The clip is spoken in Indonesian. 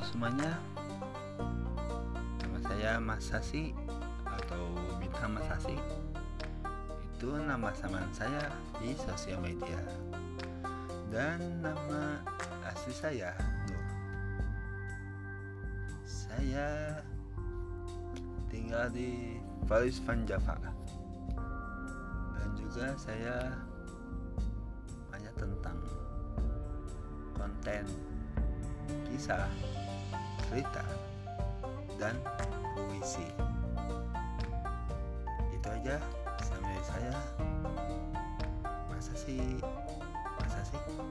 semuanya. Nama saya Mas Sasi Atau Bintang Mas Sasi. Itu nama samaran saya di sosial media. Dan nama asli saya Nur Saya tinggal di Valis Van Java. Dan juga saya banyak tentang konten kisah, cerita, dan puisi. Itu aja sampai saya. Masa sih? Masa sih?